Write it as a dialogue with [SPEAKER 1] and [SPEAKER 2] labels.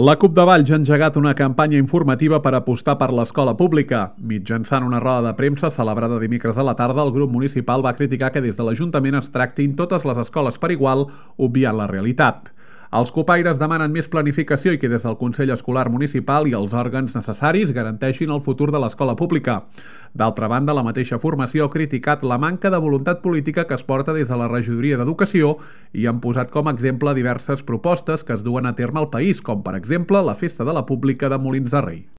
[SPEAKER 1] La CUP de Valls ha engegat una campanya informativa per apostar per l'escola pública. Mitjançant una roda de premsa celebrada dimecres a la tarda, el grup municipal va criticar que des de l'Ajuntament es tractin totes les escoles per igual, obviant la realitat. Els copaires demanen més planificació i que des del Consell Escolar Municipal i els òrgans necessaris garanteixin el futur de l'escola pública. D'altra banda, la mateixa formació ha criticat la manca de voluntat política que es porta des de la regidoria d'Educació i han posat com a exemple diverses propostes que es duen a terme al país, com per exemple la Festa de la Pública de Molins de Rei.